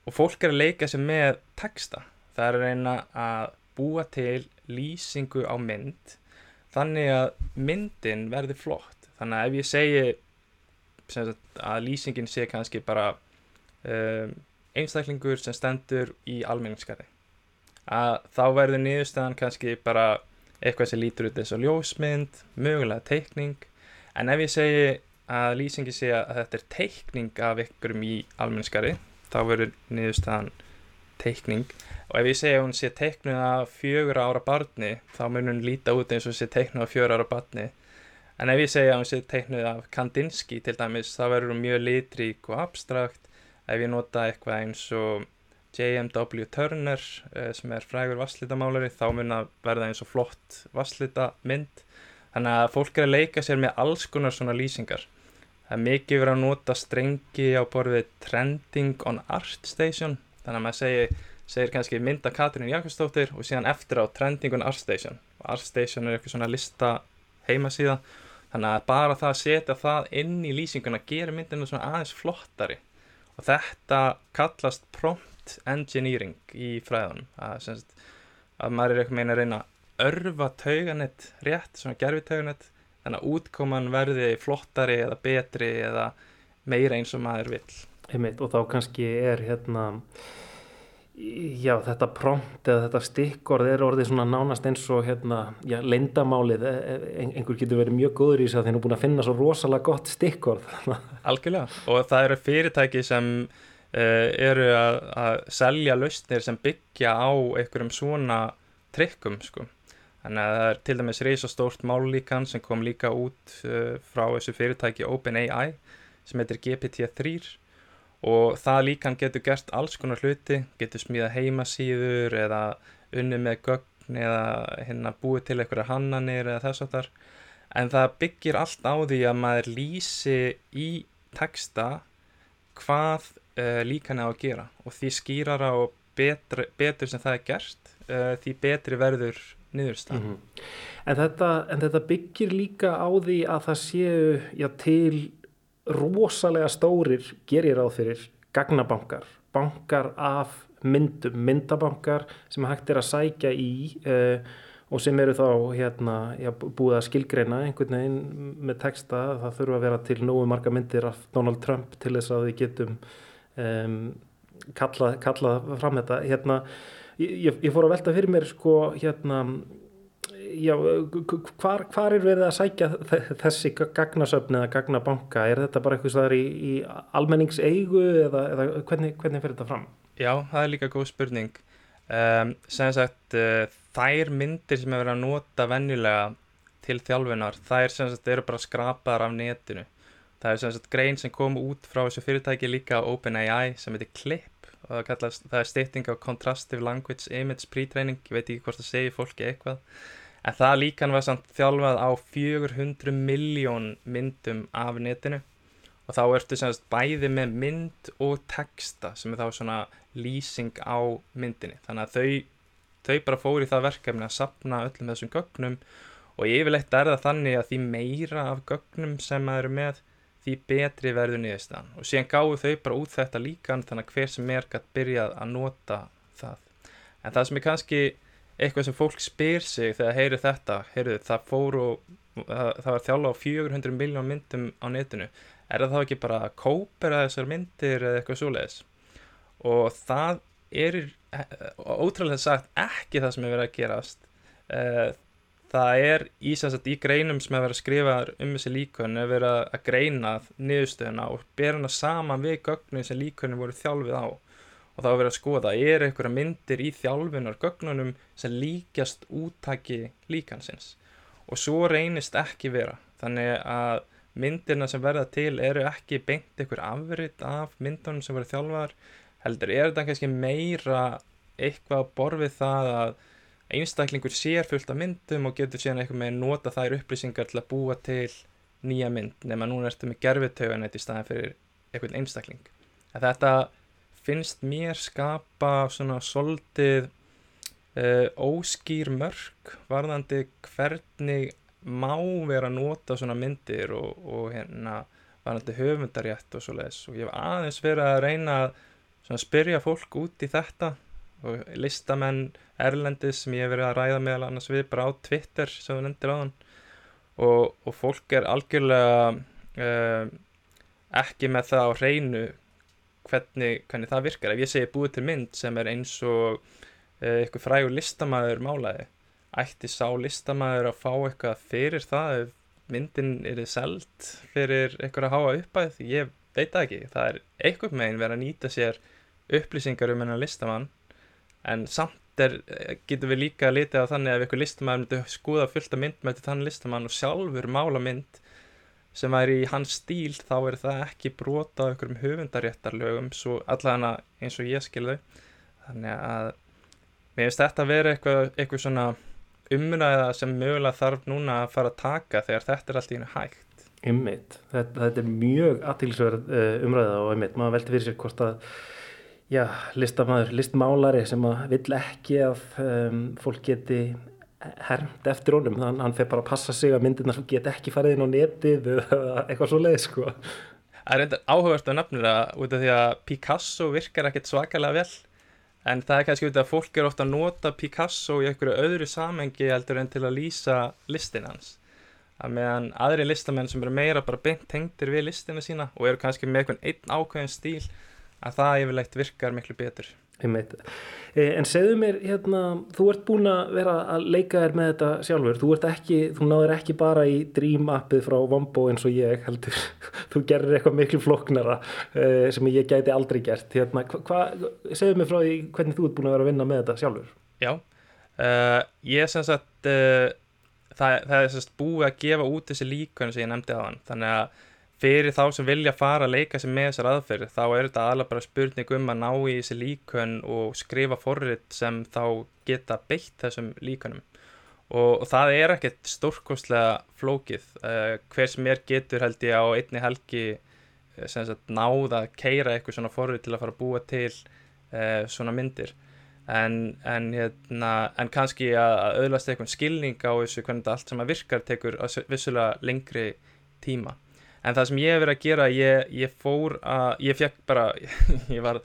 Og fólk er að leika sér með texta. Það er að reyna að búa til lýsingu á mynd þannig að myndin verði flott. Þannig að ef ég segi að lýsingin sé kannski bara um, einstaklingur sem stendur í almenningskari að þá verður niðurstaðan kannski bara eitthvað sem lítur út eins og ljósmynd mögulega teikning. En ef ég segi að lýsingi sé að þetta er teikning af ykkurum í almenningskari þá verður niðurstaðan teikning. Og ef ég segja að hún sé teiknuð af fjögur ára barni þá mun hún líta út eins og sé teiknuð af fjögur ára barni. En ef ég segja að hún sé teiknuð af Kandinsky til dæmis þá verður hún mjög litrík og abstrakt ef ég nota eitthvað eins og J.M.W. Turner eh, sem er frægur vasslítamálari þá mun það verða eins og flott vasslíta mynd þannig að fólk er að leika sér með alls konar svona lýsingar. Það er mikið verið að nota strengi á borðið trending on art station. Þannig að maður segir, segir kannski mynda Katrín Jakobsdóttir og síðan eftir á trending on art station. Og art station er eitthvað svona lista heimasíða. Þannig að bara það að setja það inn í lýsinguna gerir myndinu svona aðeins flottari og þetta kallast prompt engineering í fræðunum. Að, sem sagt, að maður er eitthvað meina að reyna að örfa tauganett rétt, svona gerfi tauganett þannig að útkoman verði flottari eða betri eða meira eins og maður vill. Einmitt, og þá kannski er hérna já þetta prompt eða þetta stikkorð er orðið svona nánast eins og hérna, já, leyndamálið E- e- ein- einhver getur verið mjög góður í þess að þeir eru búin að finna svo rosalega gott stikkorð. Algjörlega, og það eru fyrirtæki sem uh, eru að, að selja lausnir sem byggja á einhverjum svona trikkum sko. Þannig að það er til dæmis reysastórt mállíkan sem kom líka út uh, frá þessu fyrirtæki OpenAI sem heitir GPT-3 og það líkan getur gert alls konar hluti, getur smíða heimasíður eða unni með gögn eða hérna búið til einhverja hannanir eða þess að þar en það byggir allt á því að maður lýsi í texta hvað uh, líkan er á að gera. Og því skýrara og betri, betur sem það er gert uh, því betri verður niðurstað Mhm. en, þetta, en þetta byggir líka á því að það séu já, til rosalega stórir gerir ráð fyrir gagnabankar, bankar af myndum, myndabankar sem hægt er að sækja í uh, og sem eru þá hérna, já, búið að skilgreina einhvern veginn með texta það þurfa að vera til nógu marga myndir af Donald Trump til þess að við getum um, kallað kalla fram þetta. Hérna, ég, ég fór að velta fyrir mér sko hérna já, hvar, hvar er verið að sækja þe- þessi gagnasöfn eða gagnabanka, er þetta bara eitthvað í, í almenningseigu eða, eða hvernig, hvernig fer þetta fram? Já, það er líka góð spurning. Um, sem sagt uh, þær myndir sem er verið að nota venjulega til þjálfunar, þær sem sagt eru bara skrapaðar af netinu. Það er sem sagt grein sem kom út frá þessu fyrirtæki líka OpenAI sem heitir Clip og það, kallast, það er stytting á Contrastive Language Image Pre-training ég veit ekki hvort það segir fólki eitthvað en það líkan var samt þjálfað á 400 miljón myndum af netinu. Og þá ertu semst bæði með mynd og texta sem er þá svona lýsing á myndinni. Þannig að þau, þau bara fóru í það verkefni að sapna öllum þessum gögnum. Og yfirleitt er það þannig að því meira af gögnum sem maður eru með því betri verður niðurstaðan. Og síðan gáðu þau bara út þetta líkan þannig að hver sem er gætt byrjað að nota það. En það sem er kannski eitthvað sem fólk spyr sig þegar heyri þetta heyrðu, það fór og það, það var þjála á 400 miljón myndum á netinu. Er það þá ekki bara að kópera þessar myndir eða eitthvað svoleiðis? Og það er ótrúlega sagt ekki það sem er verið að gerast. Eh, það er í, sem sagt, í greinum sem er verið að skrifa um þessi líkun er verið að greina niðurstöðuna og bera hana saman við gögnum sem líkunum voru þjálfið á og þá er verið að skoða, er einhverja myndir í þjálfunar gögnunum sem líkjast úttaki líkansins? Og svo reynist ekki vera. Þannig að myndirna sem verða til eru ekki beint einhver afrit af myndunum sem verið þjálfar heldur er þetta kannski meira eitthvað að borfið það að einstaklingur sér fullt af myndum og getur síðan eitthvað með nota þær upplýsingar til að búa til nýja mynd nema núna ertu með gerfitöganett í staðin fyrir einhvern einstakling. Að þetta finnst mér skapa svona soldið uh, óskýr mörg varðandi hvernig má vera að nota svona myndir og, og hérna varðandi höfundarétt og svo leiðis og ég hef aðeins verið að reyna að spyrja fólk út í þetta og listamenn Erlendis sem ég hef verið að ræða meðal annars við bara á Twitter sem þú nefndir á þann og, og fólk er algjörlega uh, ekki með það á hreinu hvernig, hvernig það virkar. Ef ég segi búið til mynd sem er eins og uh, eitthvað frægur listamæður málaði ætti sá listamæður að fá eitthvað fyrir það ef myndin er þið selt fyrir eitthvað að háa uppæð ég veit það ekki, það er eitthvað megin verið að nýta sér upplýsingar um hennar listamann en samt er, getur við líka að lita á þannig að ef eitthvað listamann myndi skoða fullt af mynd með þann listamann og sjálfur mála mynd sem væri í hans stíl þá er það ekki brota á einhverjum höfundaréttarlögum svo allavega eins og ég skilðu þannig að mér finnst þetta að vera eitthvað, eitthvað svona umræða sem mögulega þarf núna að fara að taka þegar þetta er allt í hennu hægt Einmitt. Þetta, þetta er mjög aðtilsverð uh, umræða og einmitt, maður veldi fyrir sér hvort að já, listamæður, listmálari sem að vill ekki að um, fólk geti hermt eftir honum, hann, hann fer bara að passa sig að myndirna get ekki farið inn á netið eða eitthvað svo leið sko. Það er reyndar áhugast af nafnir að út af því að Picasso virkar ekkert svakalega vel en það er kannski út af að fólk er ofta að nota Picasso í einhverju öðru samengi heldur en til að lýsa listin hans. Að meðan aðri listamenn sem eru meira bara beint tengdir við listina sína og eru kannski með einhvern einn ákveðin stíl að það yfirleitt virkar miklu betur En segðu mér, hérna, þú ert búin að vera að leika þér með þetta sjálfur, þú, ekki, þú náður ekki bara í Dream appið frá Vombo eins og ég heldur, þú gerir eitthvað miklu floknara uh, sem ég gæti aldrei gert. Hérna, segðu mér frá því hvernig þú ert búin að vera að vinna með þetta sjálfur. Já, uh, ég sem sagt, uh, það, það er sem sagt búið að gefa út þessi líkun sem ég nefndi á hann, þannig að fyrir þá sem vilja fara að leika sig með þessar aðferð þá er þetta alveg bara spurning um að ná í þessi líkun og skrifa forrið sem þá geta beitt þessum líkunum og, og það er ekkert stórkostlega flókið. Uh, hver sem er getur held ég á einni helgi sem sagt náða að keira eitthvað svona forrið til að fara að búa til uh, svona myndir. En, en, hérna, en kannski að, auðlast eitthvað skilning á þessu hvernig þetta allt sem að virkar tekur vissulega lengri tíma en það sem ég hef verið að gera ég, ég fór að, ég fekk bara ég var,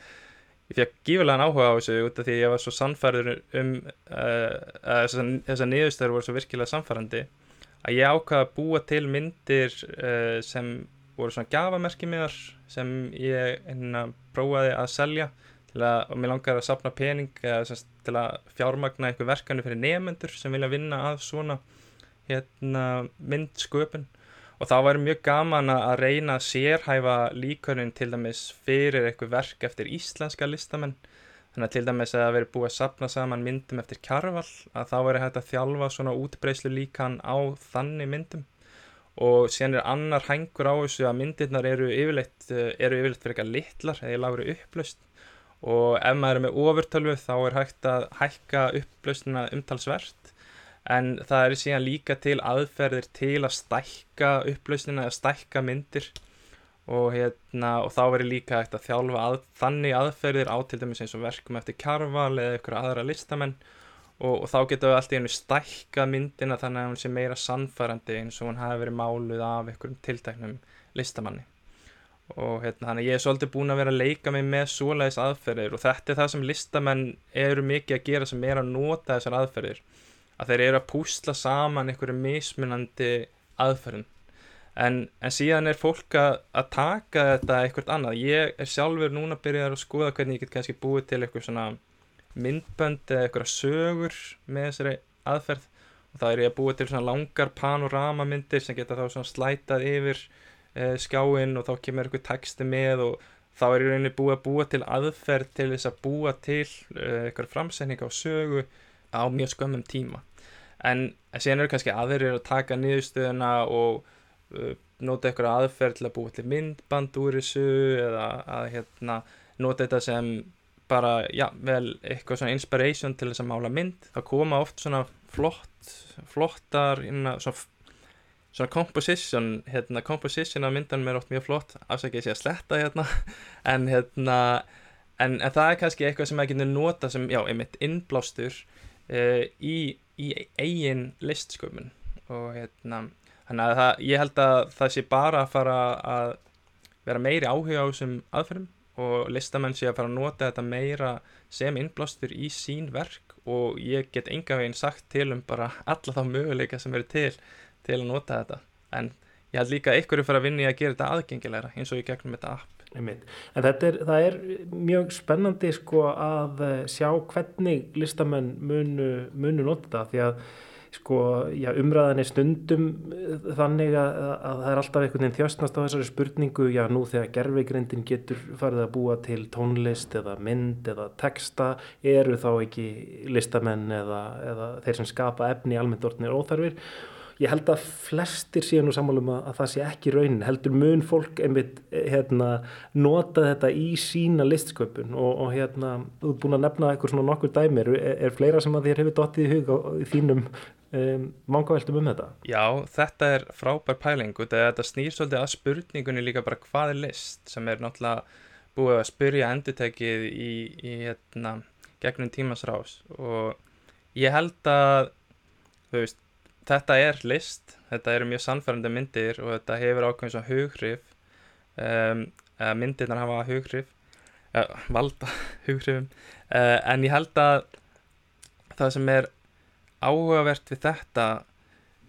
ég fekk gífurlegan áhuga á þessu út af því ég var svo sannfærður um uh, þessar þessa niðurstöður voru svo virkilega sannfærandi að ég ákvaða að búa til myndir uh, sem voru svona gafamerki miðar sem ég hérna prófaði að selja að, og mér langar að sapna pening eða, semst, til að fjármagna einhver verkanu fyrir nefnendur sem vilja vinna að svona hérna myndsköpun og þá væri mjög gaman að reyna að sérhæfa líkörnin til dæmis fyrir eitthvað verk eftir íslenska listamenn. Þannig að til dæmis að það veri búið að sapna saman myndum eftir kjarval að þá veri hægt að þjálfa svona útbreyslu líkan á þannig myndum. Og síðan er annar hængur á þessu að myndirnar eru yfirleitt, eru yfirleitt fyrir eitthvað litlar eða lágri upplöst og ef maður er með ofurtölvu þá er hægt að hækka upplöstuna umtalsvert en það er síðan líka til aðferðir til að stækka upplausnina eða stækka myndir. Og, hérna, og þá verður líka hægt að þjálfa að, þannig aðferðir á til dæmis eins og verkum eftir Karval eða ykkur aðra listamenn. Og, og þá getur við allt í hennu stækka myndina þannig að hún sé meira sannfærandi eins og hún hafi verið máluð af ykkurum tiltæknum listamanni. Og hérna, þannig að ég er svolítið búin að vera að leika mig með svoleiðis aðferðir og þetta er það sem listamenn eru mikið að gera sem er að nota þessar aðferðir að þeir eru að púsla saman einhverju mismunandi aðferðin en, en síðan er fólk að, að taka þetta eitthvað annað. Ég er sjálfur núna að byrja að skoða hvernig ég get kannski búið til eitthvað svona myndbönd eða eitthvað sögur með þessari aðferð. Og það er ég að búið til svona langar panoramamyndir sem geta þá svona slætað yfir e, skjáin og þá kemur eitthvað texti með og þá er ég rauninni búið að búa til aðferð til þess að búa til e, eitthvað framsetning á sögu á mjög skömmum tíma en síðan eru kannski aðrir að taka niðurstöðuna og uh, nota eitthvað aðferð til að búa til myndband úr þessu eða að hérna, nota þetta sem bara, já, vel eitthvað svona inspiration til þess að mála mynd. Það koma oft svona flott flottar, inna, svona, svona composition, hérna composition af myndanum er oft mjög flott. Afsækja ég sé að sletta hérna. En hérna en, en það er kannski eitthvað sem að geta nota sem, já, einmitt innblástur uh, í, í eigin listsköpun og hérna þannig að það, ég held að það sé bara að fara að vera meiri áhuga á þessum aðferðum og listamenn sé að fara að nota þetta meira sem innblástur í sín verk og ég get enga veginn sagt til um bara alla þá möguleika sem eru til til að nota þetta. En ég held líka að ykkur er fara að vinna í að gera þetta aðgengilegra eins og í gegnum þetta app Einmitt. En er, það er mjög spennandi sko að eh, sjá hvernig listamenn munu, munu nota því að sko, já, umræðan er stundum eh, þannig að, að það er alltaf einhvern veginn þjóstnast á þessari spurningu. Já, nú þegar gerfegrindin getur farið að búa til tónlist eða mynd eða texta, eru þá ekki listamenn eða, eða þeir sem skapa efni almennt orðinir óþarfir ég held að flestir séu nú sammálum að, að það sé ekki raunin, heldur mun fólk einmitt hérna, nota þetta í sína listsköpun og, og hérna, þú ert búin að nefna eitthvað svona nokkur dæmir, er, er fleira sem að þér hefur dottið í hug á þínum um, mangaveltum um þetta? Já, þetta er frábær pæling og þetta snýr svolítið að spurningunni líka bara hvað er list sem er náttúrulega búið að spyrja endutekið í, í hérna, gegnum tímasrás. Og ég held að þú veist þetta er list, þetta eru mjög sannfærandi myndir og þetta hefur ákveðin svona hughrif. Um, myndirnar hafa hughrif. Uh, valda hughrifum. Uh, en ég held að það sem er áhugavert við þetta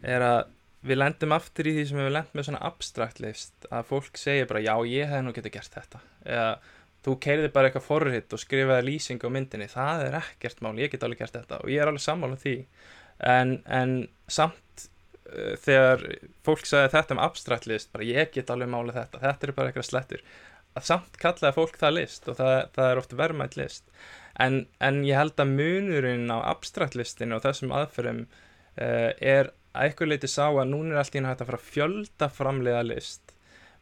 er að við lendum aftur í því sem við lendum með svona abstrakt list að fólk segja bara já ég hef nú getið gert þetta. Eða þú keiriði bara eitthvað forriðt og skrifaði lýsing á myndinni. Það er ekkert mál, ég get alveg gert þetta og ég er alveg sammála því en, en samt uh, þegar fólk sagði þetta um abstrakt list bara ég get alveg málið þetta þetta er bara eitthvað slettur að samt kallaði fólk það list og það, það er oft verðmætt list. En, en ég held að munurinn á abstrakt listinu og þessum aðferðum uh, er að eitthvað leiti sá að núna er allt í hérna hægt að fara að fjölda framleiða list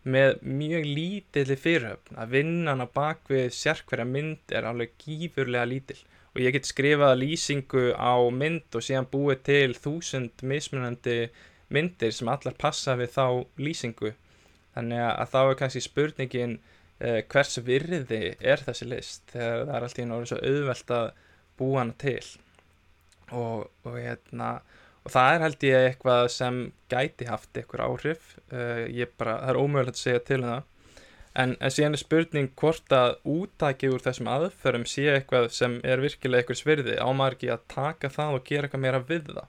með mjög lítilli fyrirhöfn. Að vinnan á bakvið sérkverja mynd er alveg gífurlega lítill og ég get skrifað lýsingu á mynd og síðan búið til þúsund mismunandi myndir sem allar passa við þá lýsingu. Þannig að þá er kannski spurningin eh, hvers virði er þessi list? Þegar það er alltaf í náttúrulega svo auðvelt að búa hana til. Og, og hérna og það er held ég eitthvað sem gæti haft eitthvað áhrif. Ég bara, það er ómögulegt að segja til um það en, en síðan er spurning hvort að útækið úr þessum aðferðum sé eitthvað sem er virkilega eitthvað svirði ámar ekki að taka það og gera eitthvað meira við það?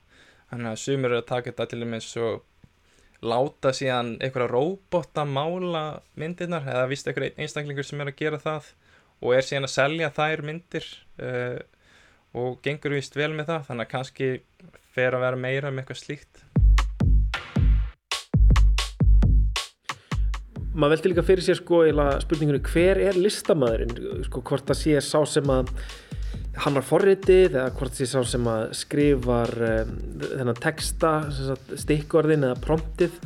Þannig að sumir eru að taka þetta til og láta síðan eitthvað róbota mála myndirnar eða vist eitthvað einstaklingur sem er að gera það og er síðan að selja þær myndir uh, og gengur vist vel með það þannig að kannski fer að vera meira með eitthvað slíkt maður veldi líka fyrir sér sko spurningunni hver er listamæðurinn sko hvort það sé sá sem að hann var forritið eða hvort það sé sá sem að skrifar um, þennan texta stikkorðin eða promptið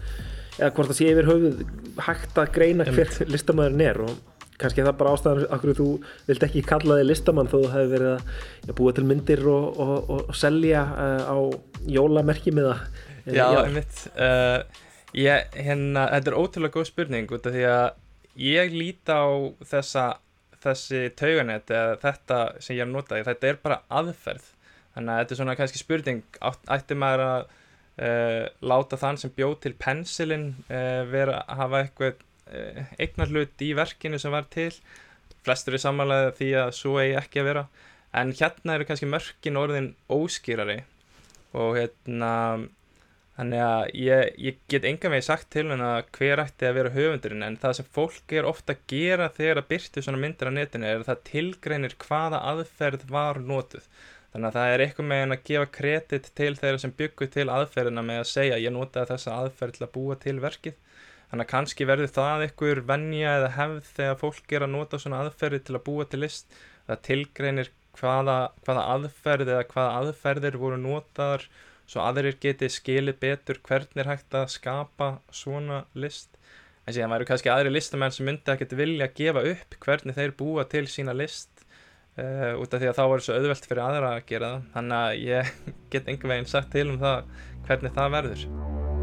eða hvort það sé yfir höfuð hægt að greina hver listamæðurinn er. Og kannski er það bara ástæðan hverju þú vilt ekki kalla þig listamann þó þú hefur verið að ja, búa til myndir og, og, og, og selja uh, á jólamerkjum eða Já, einmitt. Uh, ég, hérna, þetta er ótrúlega góð spurning út af því að ég líti á þessa, þessi tauganett eða þetta sem ég er að nota, þetta er bara aðferð. Þannig að þetta er svona kannski spurning, ætti maður að uh, láta þann sem bjóð til pensilin uh, vera að hafa eitthvað uh, eignarhlut í verkinu sem var til. Flestur er samanlega því að svo eigi ekki að vera. En hérna eru kannski mörkin orðin óskýrari og hérna Þannig að ég, ég get enga veginn sagt til henn að hver ætti að vera höfundurinn en það sem fólk er ofta að gera þegar að byrtu svona myndir á netinu er að það tilgreinir hvaða aðferð var notuð. Þannig að það er eitthvað með henn að gefa kredit til þeirra sem byggu til aðferðina með að segja ég notaði þessa aðferð til að búa til verkið. Þannig að kannski verður það einhver venja eða hefð þegar fólk er að nota svona aðferði til að búa til list. Það tilgreinir hvaða, hvaða aðferð eða hvaða aðferðir voru notaðar svo aðrir geti skilið betur hvernig er hægt að skapa svona list. En síðan væru kannski aðri listamenn sem myndi ekkert vilja gefa upp hvernig þeir búa til sína list uh, út af því að þá er svo auðvelt fyrir aðra að gera það. Þannig að ég get enga veginn sagt til um það hvernig það verður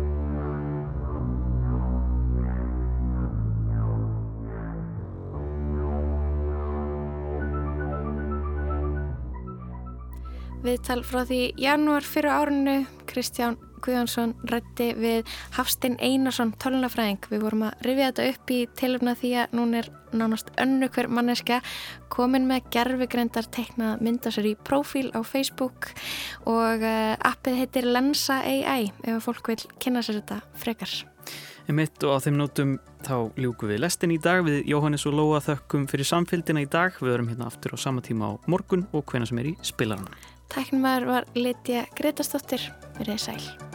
Viðtal frá því janúar fyrir árinu, Kristján Guðjónsson rætti við Hafstein Einarsson tölunafræðing. Við vorum að rifja þetta upp í tilöfna því að núna er nánast önnu hver manneska komin með gerfigreindar teiknað mynda sér í profíl á Facebook og uh, appið heitir Lensa AI ef fólk vil kynna sér þetta frekar. Emitt og á þeim nótum þá ljúku við lestin í dag við Jóhannes og Lóa þökkum fyrir samfélgina í dag. Við verum hérna aftur á sama tíma á morgun og hvena sem er í spilaranum. Tæknumæður var Lidja Gretastóttir. Verið sæl.